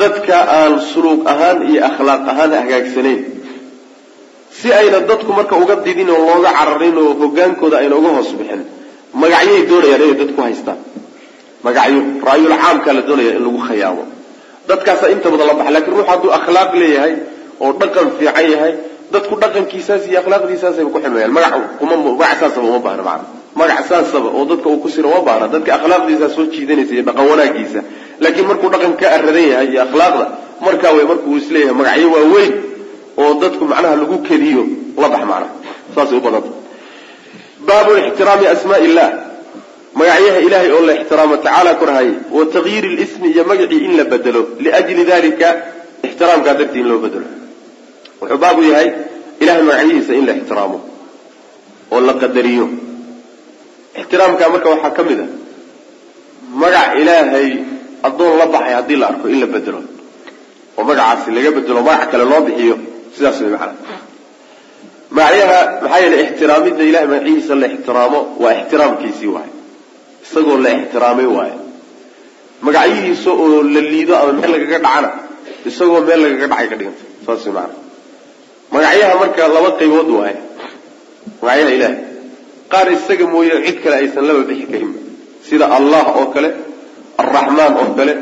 Dadka aan suluuq ahaan iyo akhlaaq ahaan hagaagsanayn si ayna dadku marka uga didin oo looga cararin oo hogaankooda ayna uga hoos bixin magacyay doonayaan inay dadku haystaan magacyo raayul caamkaa la doonaya in lagu khayaamo dadkaasa inta badan la baxa laakiin ruux hadduu akhlaaq leeyahay oo dhaqan fiican yahay dadku dhaqankiisaas iyo akhlaaqdiisaasayba ku xilmayaan magac kuma magac saasaba uma baahna macana magac saasaba oo dadka uu ku siro uma baahna. Dadka akhlaaqdiisaa soo jiidanaysa iyo dhaqan wanaagiisa laakiin markuu dhaqan ka aradan yahay iyo akhlaaqda markaa way markuu is leeyahay magacyo waaweyn oo dadku macnaha lagu kediyo la bax macnaha saasay u badanta baabu ixtiraami asmaa illah magacyaha ilahay oo la ixtiraamo tacaala korhay wa tagyiiri lismi iyo magacii in la bedelo liajli dalika ixtiraamkaa dartii in loo bedelo. Wuxuu baabu yahay ilahay magacyihiisa in la ixtiraamo oo la qadariyo. Ixtiraamkaa marka waxaa ka mid a magac ilaahay addoon la baxay haddii la arko in la bedelo oo magacaasi laga bedelo magac kale loo bixiyo sidaas way macana magacyaha maxaa yeele ixtiraamidda ilahay magacihiisa la ixtiraamo waa ixtiraamkiisii waaye isagoo la ixtiraamay waaye. Magacyihiisa oo la liido ama meel lagaga dhacana isagoo meel lagaga dhacay ka dhiganta saas way macana magacyaha marka laba qaybood waaye. Magacyaha ilahay qaar isaga mooye cid kale aysan laba bixi karinba sida allah oo kale alraxmaan oo kale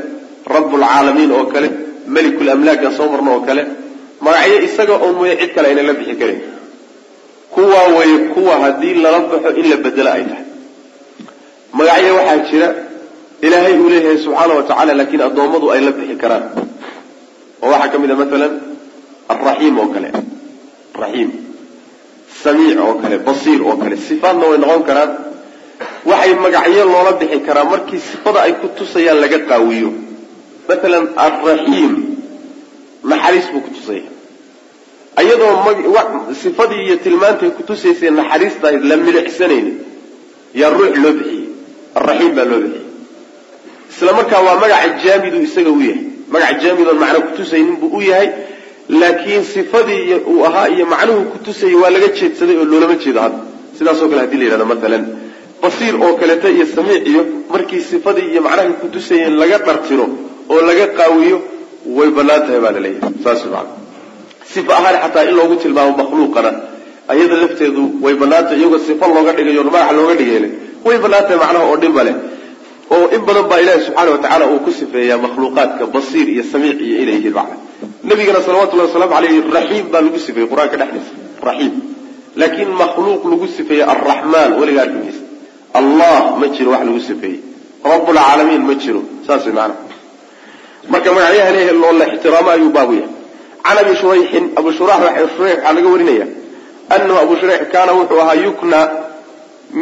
rabbulcaalamiin oo kale melikulamlaaka soo marna oo kale. Magacyo isaga oo mooye cid kale aynan la bixi karin. Kuwaa weeye kuwa haddii lala baxo in la bedelo ay tahay magacyo waxaa jira ilaahay uu leeyahay subxaana wa tacala laakiin addoommadu ay la bixi karaan. Oo waxaa ka mid a maalan alraxiim oo kale. Raxiim. Samiic oo kale basiir oo kale. Sifaadna way noqon karaan. Waxay magacyo loola bixi karaa markii sifada ay ku tusayaan laga qaawiyo. Maalan alraxiim naxariis buu ku tusaya iyadoo sifadii iyo tilmaantay kutusaysay naxariistahayd la milicsanayn yaa ruux loo bixiyey alraxiim baa loo bixiyey. Isla markaa waa magaca jaamidu isaga u yahay. Magac jaamidoon macna kutusaynin buu u yahay laakiin sifadii uu ahaa iyo macnuhu kutusayay waa laga jeedsaday oo loolama jeedo hadda. Sidaasoo kale haddii la yidhahdo maalan basiir oo kaleeta iyo samiic iyo markii sifadii iyo macnahay kutusayeen laga dhartiro oo laga qaawiyo way bannaan tahay baa la leeyahay. Saas sifa ahaan xataa in loogu tilmaamo makhluuqana ayada lafteedu way banaantay iyagoo sifa looga dhigayo magaxa looga dhigayl way banaantahay macnaha oo dhinba leh. Oo in badan baa ilaahi subxaana wa tacaala uu ku sifeeyaa makhluuqaadka basiir iyo samiic iyo inay yihiin macna. Nabigana salawatullahi wasalaamu aleyh raxiim baa lagu sifeeyey qur'aanka dhexdiisa raxiim. Laakiin makhluuq lagu sifeeyey arraxmaan weligaa arkimaysa allah ma jiro wax lagu sifeeyey. Rabbulcaalamiin ma jiro saas maanaa marka magacyaha leeyahay loo ixtiraamo ayuu baabu yahay. Can abi shurayxin abu shurax waxaa laga warinaya anahu abu shurayx kaana wuxuu ahaa yukna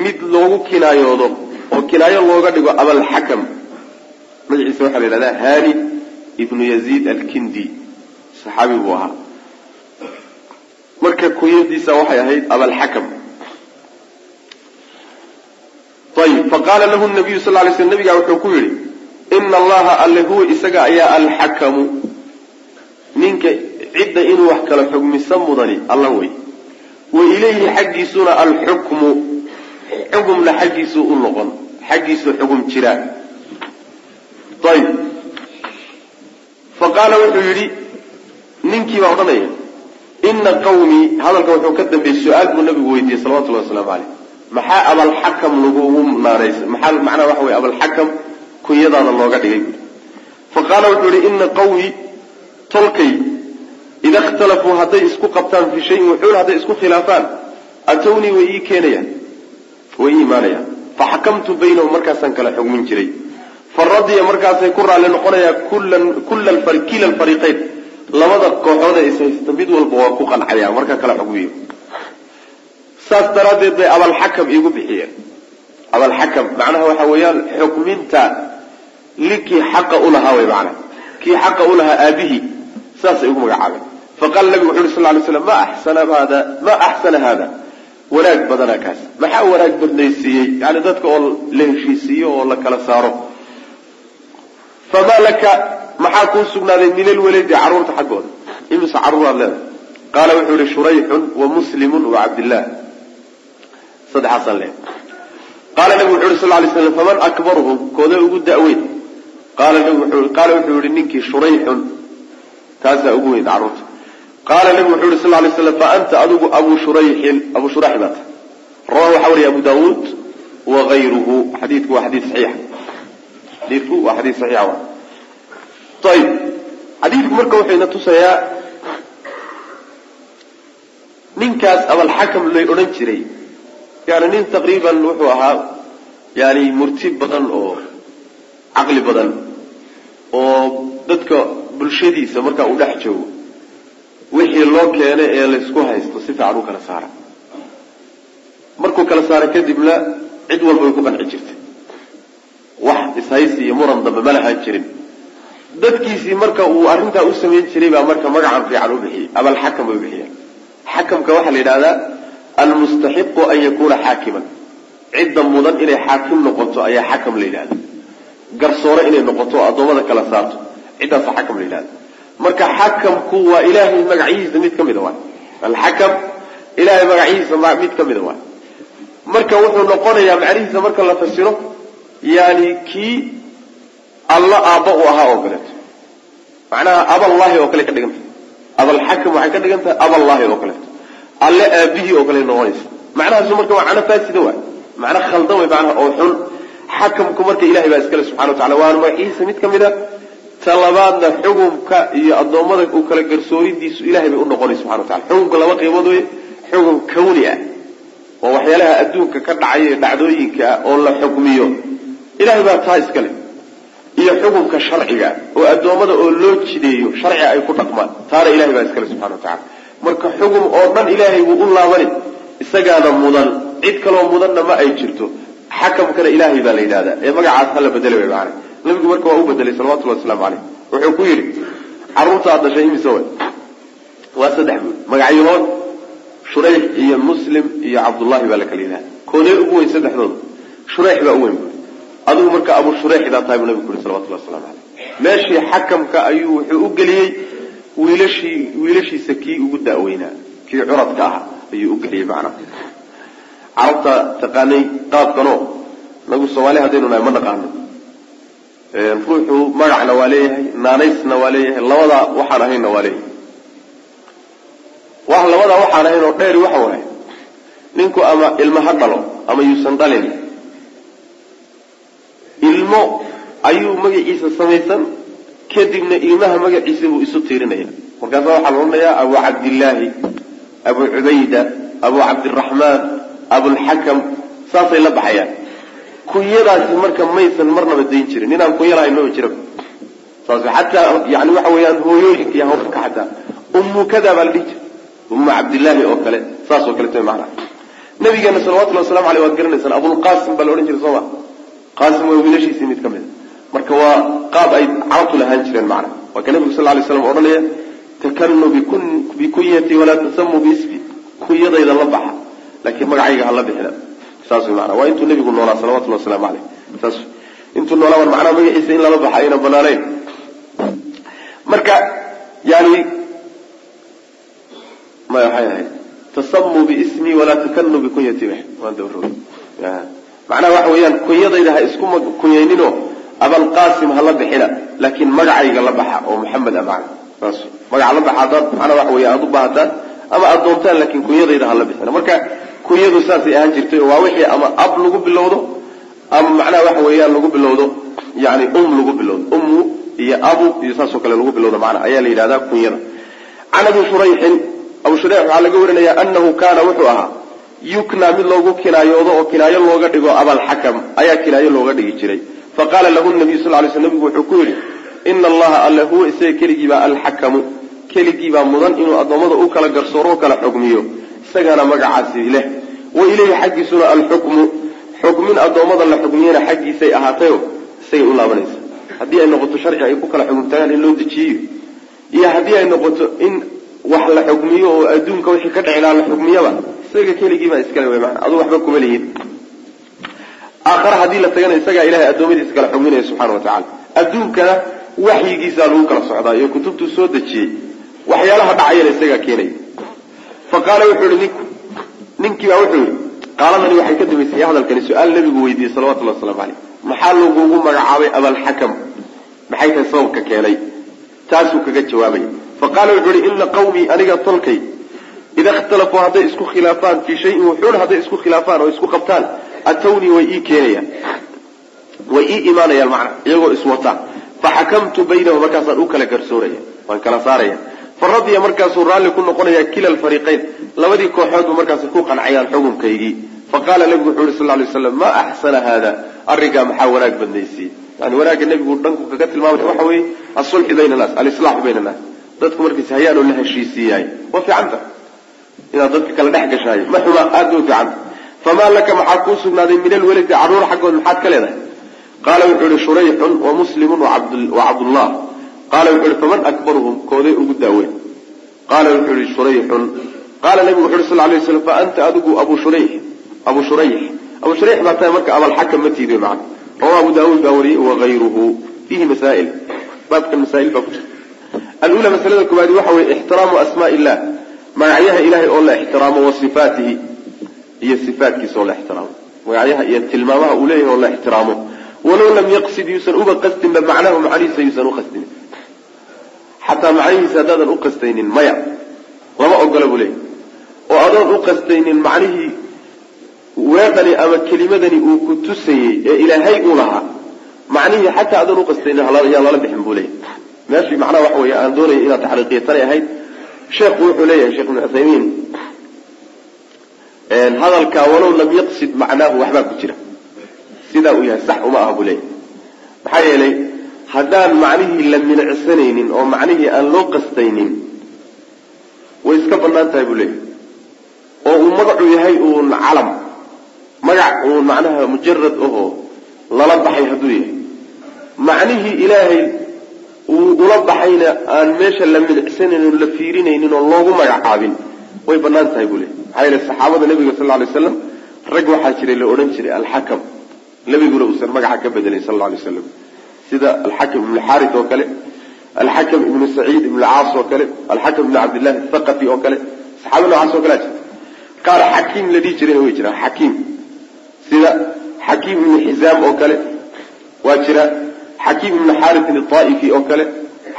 mid loogu kinaayoodo oo kinaayo looga dhigo abalxakam magaciisa waxaa la yidhahdaa hani ibnu yaziid alkindi. Saxaabi buu ahaa. Marka kunyadiisa waxay ahayd abalxakam ayib faqaala lahu nabiyu sal lay sl nabigaa wuxuu ku yidhi ina allaha alle huwa isaga ayaa alxakamu. Ninka cidda inuu wax kala xugmisa mudani alla wey. Wa ilayhi xaggiisuna alxukmu xugumna xaggiisuu u noqon. Xaggiisuu xugum jiraa ayib fa qaala wuxuu yidhi ninkii baa odhanaya ina qawmii hadalka wuxuu ka dambeeyey su'aal buu nabigu weydiiyey salawatullahi waslamu caleyh maxaa abalxakam lagugu naanays maxaa macnaha waxa weye abalxakam kunyadaada looga dhigay? Buui fa qaala wuxuu yihi ina qawmii tolkay ida ikhtalafuu hadday isku qabtaan fii shayin wuxuun hadday isku khilaafaan. Atownii way ii keenayaan way imaanayaan faxakamtu baynahum markaasaan kala xugmin jiray fa markaasay ku raalli noqonayaa kila alfariiqayn labada kooxood ee ishaysta mid walba waa ku qancaya marka kala xugmiyo saas daraaddeed bay abalxakam iigu bixiyeen abalxakam macnaha waxa weeyaan xukminta linkii xaqa ulahaa way macnaha kii xaqa ulahaa aabihii saasay ugu magacaabeen faqaala nabigu wuxu yuri sal lay slam ma axsana hada ma axsana hada wanaag badanaa kaas. Maxaa wanaag badnaysiiyey? Yani dadka oo la heshiisiiyo oo la kala saaro. Famaa laka maxaa kuu sugnaaday min alwaladi carruurta xaggooda? Imise carruur aad leedahay? Qaala wuxuu yihi shurayxun wa muslimun wa cabdillaah saddexaasaan leedahay qaala nabigu wuxu yhi sal lay slam faman akbaruhum? Koodee ugu da'weyn. Qaala wuxuu yihi ninkii shurayxun taasaa ugu weyn carruurta qaala nabigu wuxuu yihi sal lay slam fa anta adigu abu shurayxin abu shurayx baata rawahu waxaa wariya abu daawuud wagayruhu xadiidku waa xadiid saxiixa xadiidku waa xadiid saxiixa wa ayib xadiidku marka wuxuu ina tusayaa ninkaas abalxakam lay odhan jiray. Yani nin taqriiban wuxuu ahaa yani murti badan oo caqli badan oo dadka bulshadiisa markaa uu dhex joogo wixii loo keenay ee laysku haysto si fiican u kala saara. Markuu kala saara kadibna cid walba way ku qanci jirtay. Wax ishaysi iyo muran dambe ma lahaan jirin. Dadkiisii marka uu arrintaa u samayn jiray baa marka magacan fiican u bixiyey abalxakam bay bixiyeen xakamka waxaa la yidhahdaa almustaxiqu an yakuuna xaakiman. Cidda mudan inay xaakim noqoto ayaa xakam la yidhahda garsoore inay noqoto oo addoommada kala saarto ciddaasa xakam la yidhahda marka xakamku waa ilaahay magacihiisa mid ka mida waay alxakam ilahay magacihiisa mid ka mida waay marka wuxuu noqonayaa macnihiisa marka la fasiro yani kii alla aabba u ahaa oo kaleeto macnaha aballahi oo kale ka dhigan tahay. Abalxakam waxay ka dhigan tahay aballahi oo kaleeto alle aabihii oo kale noqonaysa. Macnahaasu marka waa macno faasida waay macno khaldan way macnaha oo xun. Xakamku marka ilahay baa iskale subxana wa tacala waana magacihiisa mid ka mid a talabaadna xukumka iyo addoommada uu kala garsooridiisu ilahay bay unoqonay subxana wa tacala xukumka laba qiibood wey xukum kawni ah oo waxyaalaha adduunka ka dhacaya ee dhacdooyinka ah oo la xukmiyo. Ilahay baa taa iskale iyo xukumka sharciga oo addoommada oo loo jideeyo sharci ay ku dhaqmaan taana ilahay baa iskale subxana wa tacala marka xukum oo dhan ilaahay wuu u laabani isagaana mudan. Cid kaloo mudanna ma ay jirto. Xakamkana ilaahay baa la yidhahdaa ee magacaas hala bedela way maana nabigu marka waa u bedelay salawatullahi waslamu caleyh wuxuu ku yidhi carruurta aad dhashay imise way waa saddex buud magacyahood shurayx iyo muslim iyo cabdullahi baa la kala yidhahda koodee ugu weyn saddexdooda shurayx baa u weyn buui adigu marka abu shurayx baa tahay buu nabigu ku yuri salawatullahi waslamu caleyh meeshii xakamka ayuu wuxuu u geliyey wiilashii wiilashiisa kii ugu da'weynaa kii curadka ah ayuu u geliyey macnaha. Carabta taqaanay qaabkanoo nagu soomaali haddaynu nahay ma naqaano ruuxu magacna waa leeyahay naanaysna waa leeyahay labadaa waxaan ahaynna waa leeyahay. Labadaa waxaan ahayn oo dheeri waxa waay ninku ama ilmo ha dhalo ama yuusan dhalin. Ilmo ayuu magaciisa samaysan kadibna ilmaha magaciisa buu isu tiirinaya markaasa waxaa la odhanayaa abu cabdillaahi abu cubayda abu cabdiraxmaan abulxakam saasay la baxayaan kunyadaasi marka maysan marnaba dayn jirin. Ninaan kunya maba jira saas yani waxa weeyaan hooyooyinka iyo hawrka xataa. Ummu kada baa la dhihi jira ummu cabdillaahi oo kale. Saas oo macnaha. Nabigeena salawatullhi wasalamu aleyh waad garanaysaan abulqaasim baa la odhan jiray soo ma? Qaasim waa wiilashiisii mid ka mid a. Marka waa qaab ay carabtu lahaan jireen macna waa ka nabigu sal lay slam odhanaya takanu bikunyati walaa tasamu biismi kunyadayda la baxa laakiin magacayga hala bixina saas maana waa intuu nabigu noolaa salawatullhi waslamu aleyh saas intuu noolaa macnaha magaciisa in lala baxa ayna banaanayn marka yani maya waxay ahayd tasamuu biismi walaa takanu bikunyati waan dawro macnaha waxa weeyaan kunyadayda ha isku kunyayninoo abalqaasim hala bixina laakiin magacayga la baxa oo maxamed a macna saas magaca la baxa haddaad macnaa waxa weya aada u baahataan ama aada doontaan laakiin kunyadayda hala bixina. Marka kunyadu saasay ahaan jirtay oo waa wixii ama ab lagu bilowdo ama macnaha waxa weeyaan lagu bilowdo yani um lagu bilowdo ummu iyo abu iyo saasoo kale lagu bilowdo macna ayaa la yidhahdaa kunyada. Can abi shurayxin abu shurayx waxaa laga warinayaa anahu kaana wuxuu ahaa yuknaa mid loogu kinaayoodo oo kinaayo looga dhigo abalxakam ayaa kinaayo looga dhigi jiray. Faqaala lahu nabiyu sal lay sl nabigu wuxuu ku yidhi ina allaha alle huwa isaga keligiibaa alxakamu keligiibaa mudan inuu addoommada u kala garsooro o kala xugmiyo isagaana magacaasi leh. Wa ilayhi xaggiisuna alxukmu. Xukmin addoommada la xugmiyana xaggiisay ahaatayo isagay u laabanaysa. Haddii ay noqoto sharci ay ku kala xugumtagaan in loo dejiyiyo iyo haddii ay noqoto in wax la xugmiyo oo adduunka wixii ka dhici la xugmiyaba isaga keligiibaa iskale wey maana aduu waxba kuma lihin. Aakhare haddii la tagana isagaa ilahay addoommadiisa kala xugminaya subxana wa tacala adduunkana waxyigiisaa lagu kala socdaa iyo kutubtuu soo dejiyey. Waxyaalaha dhacayana isagaa keenaya fa qaala wuxuu yihi ninku ninkiibaa wuxuu yihi qaaladani waxay ka dambaysay hadalkani su'aal nabigu weydiiyey salawatullahi waslamu caleyh maxaa lagugu magacaabay abalxakam maxay tahay sababka keenay? Taasuu kaga jawaabaya fa qaala wuxuu yihi ina qawmii aniga tolkay ida ikhtalafuu hadday isku khilaafaan fii shayin wuxuun hadday isku khilaafaan oo isku qabtaan atawnii way ii keenayaan. Way ii imaanayaan macna iyagoo iswata faxakamtu baynahum markaasaan u kala garsooraya waan kala saaraya fa radiya markaasuu raalli ku noqonaya kila alfariiqayn labadii kooxoodbu markaasay ku qancayaan xukunkaygii. Faqaala nabigu wuxuu yihi sal lay slam maa axsana haada? Arrinkaa maxaa wanaag badnaysiye yani wanaagga nebigu dhanku kaga tilmaamaya waxa weeye asulxu bayna annaas alislaaxu bayna annaas dadku markiis hayaan oo la heshiisiiyaay waa fiicanta inaad dadka kala dhex gashaayo ma xuma aada way fiicanta famaa laka maxaa kuu sugnaaday min alweladi carruur xaggood maxaad ka leedahay? Qaala wuxuu yihi shurayxun wa muslimun wa cabdullah qaala wuxuu yihi faman akbaruhum? Kooday ugu daaweyn. Qaala wuxuu yihi shurayxun. Qaala nabigu wuxu yhi sal lay slam fa anta adigu abu shurayx. Abu shurayx. Abu shurayx baa tahay marka abalxakam ma tiidiyo macna. Rawa abu daawuud baa wariyey wagayruhu fiihi masaa'il. Baabkan masaa'il baa ku jirta alula masalada koowaadi waxa weye ixtiraamu asmaa illah magacyaha ilahay oo la ixtiraamo wa sifaatihi. Iyo sifaatkiisa oo la ixtiraamo. Magacyaha iyo tilmaamaha uu leeyahay oo la ixtiraamo. Walow lam yaqsid yuusan uba qasdinba macnahu macnihiisa yuusan uqasdinin xataa macnihiisa haddaadan uqastaynin maya. Lama ogola buu leeyahy oo adoon uqastaynin macnihii weedani ama kelimadani uu ku tusayey ee ilaahay uu lahaa macnihii xataa adoon uqastaynin yaa lala bixin buu leeyahy meeshii macnaha waxa weeye aan doonaya inaad taxriiqiya tanay ahayd sheekhu wuxuu leeyahay sheekh ibnu cuthaymiin hadalkaa walow lam yaqsid macnaahu waxbaa ku jira. Sidaa uu yahay sax uma aha buu leeyahay. Maxaa yeelay haddaan macnihii la milicsanaynin oo macnihii aan loo qastaynin way iska bannaan tahay buu leeyahay. Oo uu magacu yahay uun calam magac uun macnaha mujarad ahoo lala baxay hadduu yahay. Macnihii ilaahay uu ula baxayna aan meesha la milicsanaynin oo la fiirinaynin oo loogu magacaabin way bannaan tahay buu leeyahy maxaa yeele saxaabada nabiga sal lla alay slam rag waxaa jiray la odhan jiray alxakam nabiguna uusan magaca ka bedelay sal alla alay slam sida alxakam ibnu xarit oo kale alxakam ibnu saciid ibnu caas oo kale alxakam ibnu cabdillahi athaqafi oo kale saxaaba noocaas oo kalea jirta qaar xakiim la dhihi jirayna way jiraan xakiim sida xakiim ibnu xizaam oo kale waa jira. Xakiim ibnu xaritin aaifi oo kale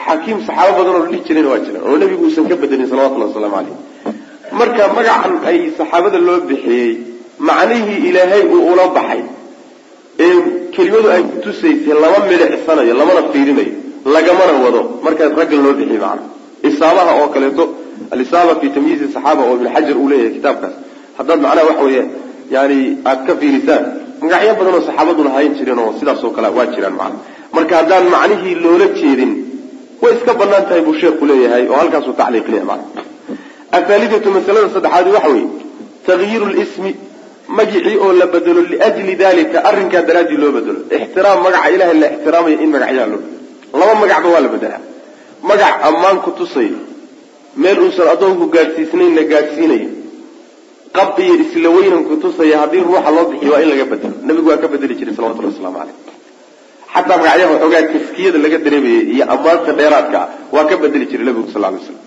xakiim saxaabo badan oo la dhihi jirayna waa jiraan oo nabigu uusan ka bedelin salawatullahi wasalaamu caleyh marka magacan ay saxaabada loo bixiyey macnihii ilaahay uu ula baxay ee kelimadu ay kutusaysay lama milicsanayo lamana fiirinayo lagamana wado. Marka raggan loo bixiyey macna isaabaha oo kaleeto alisaaba fi tamyiizi saxaaba oo ibn xajar uu leeyahay kitaabkaas. Haddaad macnaha waxa weeye yani aad ka fiirisaan magacyo badan oo saxaabadu lahayn jireen oo sidaasoo kale waa jiraan macna marka haddaan macnihii loola jeedin way iska bannaan tahay buu sheekhu leeyahay oo halkaasuu tacliiqinaya macna athaalidatu masalada saddexaadi waxa weeye tagyiiru lismi magicii oo la bedelo liajli dalika arrinkaa daraaddii loo bedelo. Ixtiraam magaca ilahay la ixtiraamayo in magacyaha loo bedelo. Laba magacba waa la bedelaa magac ammaan ku tusayo meel uusan addoonku gaadhsiisnayn la gaadhsiinayo qab iyo isla weynan tusaya haddii ruuxa loo bixiyo waa in laga bedelo. Nabigu waa ka bedeli jiray salawatullahi waslamu caleyh xataa magacyaha waxoogaa taskiyada laga dareemayay iyo ammaanta dheeraadka ah waa ka bedeli jiray nabigu sal lay slam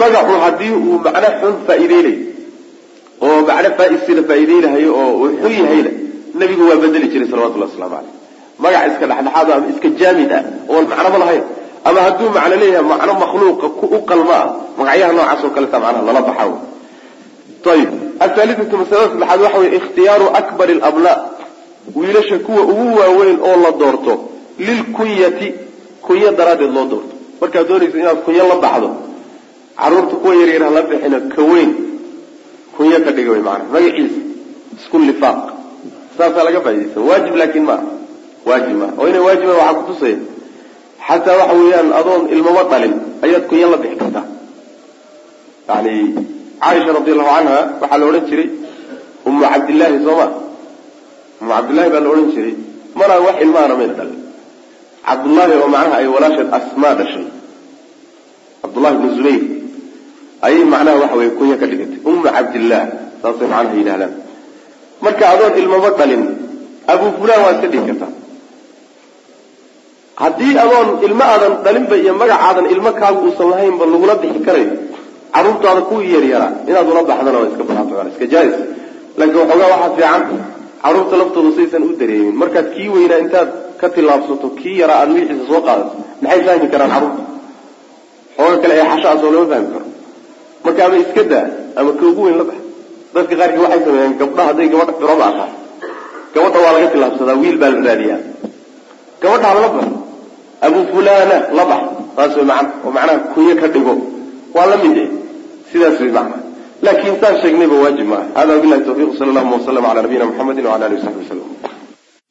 magacu haddii uu macno xun faa'iideynayo oo macno faaisida faa'iideynahayo oo uu xun yahayna nabigu waa bedeli jiray salawatullahi waslamu caleyh magac iska dhexdhexaad ama iska jaamid ah oon macnoba lahayn ama hadduu macno leeyahay macno makhluuqa u qalma ah magacyaha noocaas oo kaleta macnaha lala baxa ayib athaalidatu masalada saddexaad waxa weye ikhtiyaaru akbari alabnaa wiilasha kuwa ugu waaweyn oo la doorto lilkunyati kunyo daraaddeed loo doorto. Markaad doonaysa inaad kunyo la baxdo carruurta kuwa yaryar hala bixina ka kunyo ka dhiga wey maanaa magaciisa isku lifaaq. Saasaa laga faa'idaysa waajib laakin ma waajib maaha oo inay waajiba waxaa kutusaya xataa waxa weeyaan adoon ilmama dhalin ayaad kunyo la bixi kartaa. Yani caaisha radi allahu canha waxaa la odhan jiray umu cabdillaahi soo ma. Umu cabdillahi baa la odhan jiray mana wax ilmaana mayna dhalin. Cabdullaahi oo macnaha ay walaasheed asmaa dhashay. Cabdullahi bnu zubayr ayay macnaha waxa weye kunya ka dhigatay umu cabdillaah saasay macnaha yidhahdaan marka adoon ilmama dhalin abu fulan waa iska dhigi kartaa. Haddii adoon ilmo aadan dhalinba iyo magacaadan ilmo kaagu uusan lahaynba lagula bixi karayo carruurtaada kuwii yaryaraa inaad ula baxdana waa iska banaanta waa iska jaais laakiin waxoogaa waxaa fiican carruurta laftooda saysan u dareemin. Markaad kii weynaa intaad ka tillaabsato kii yaraa aada wixiisa soo qaadato maxay fahmi karaan carruurta xooga kale ee xashaas oo lama fahmi karo marka ama iska daa ama ka ugu weyn la bax. Dadka qaarkii waxay sameeyeen gabdhaha hadday gabadha curoba ahaa gabadha waa laga tillaabsadaa wiil baa la raadiyaa. Gabadha hala bax abu fulana la bax saas way macana oo macnaha kunyo ka dhigo. Waa la mid sidaas way macna laakiin saan sheegnayba waajib maaha. Hada wabillahi tawfiq sala allahuma wasalam cala nabiyina muxamedin wala alihi wasaxbi wasalam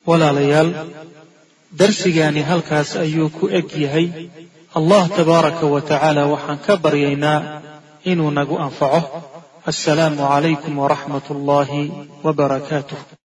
walaalayaal darsigaani halkaas ayuu ku eg yahay. Allah tabaaraka wa tacaala waxaan ka baryaynaa inuu nagu anfaco. Assalaamu calaykum waraxmat ullaahi wabarakaatuh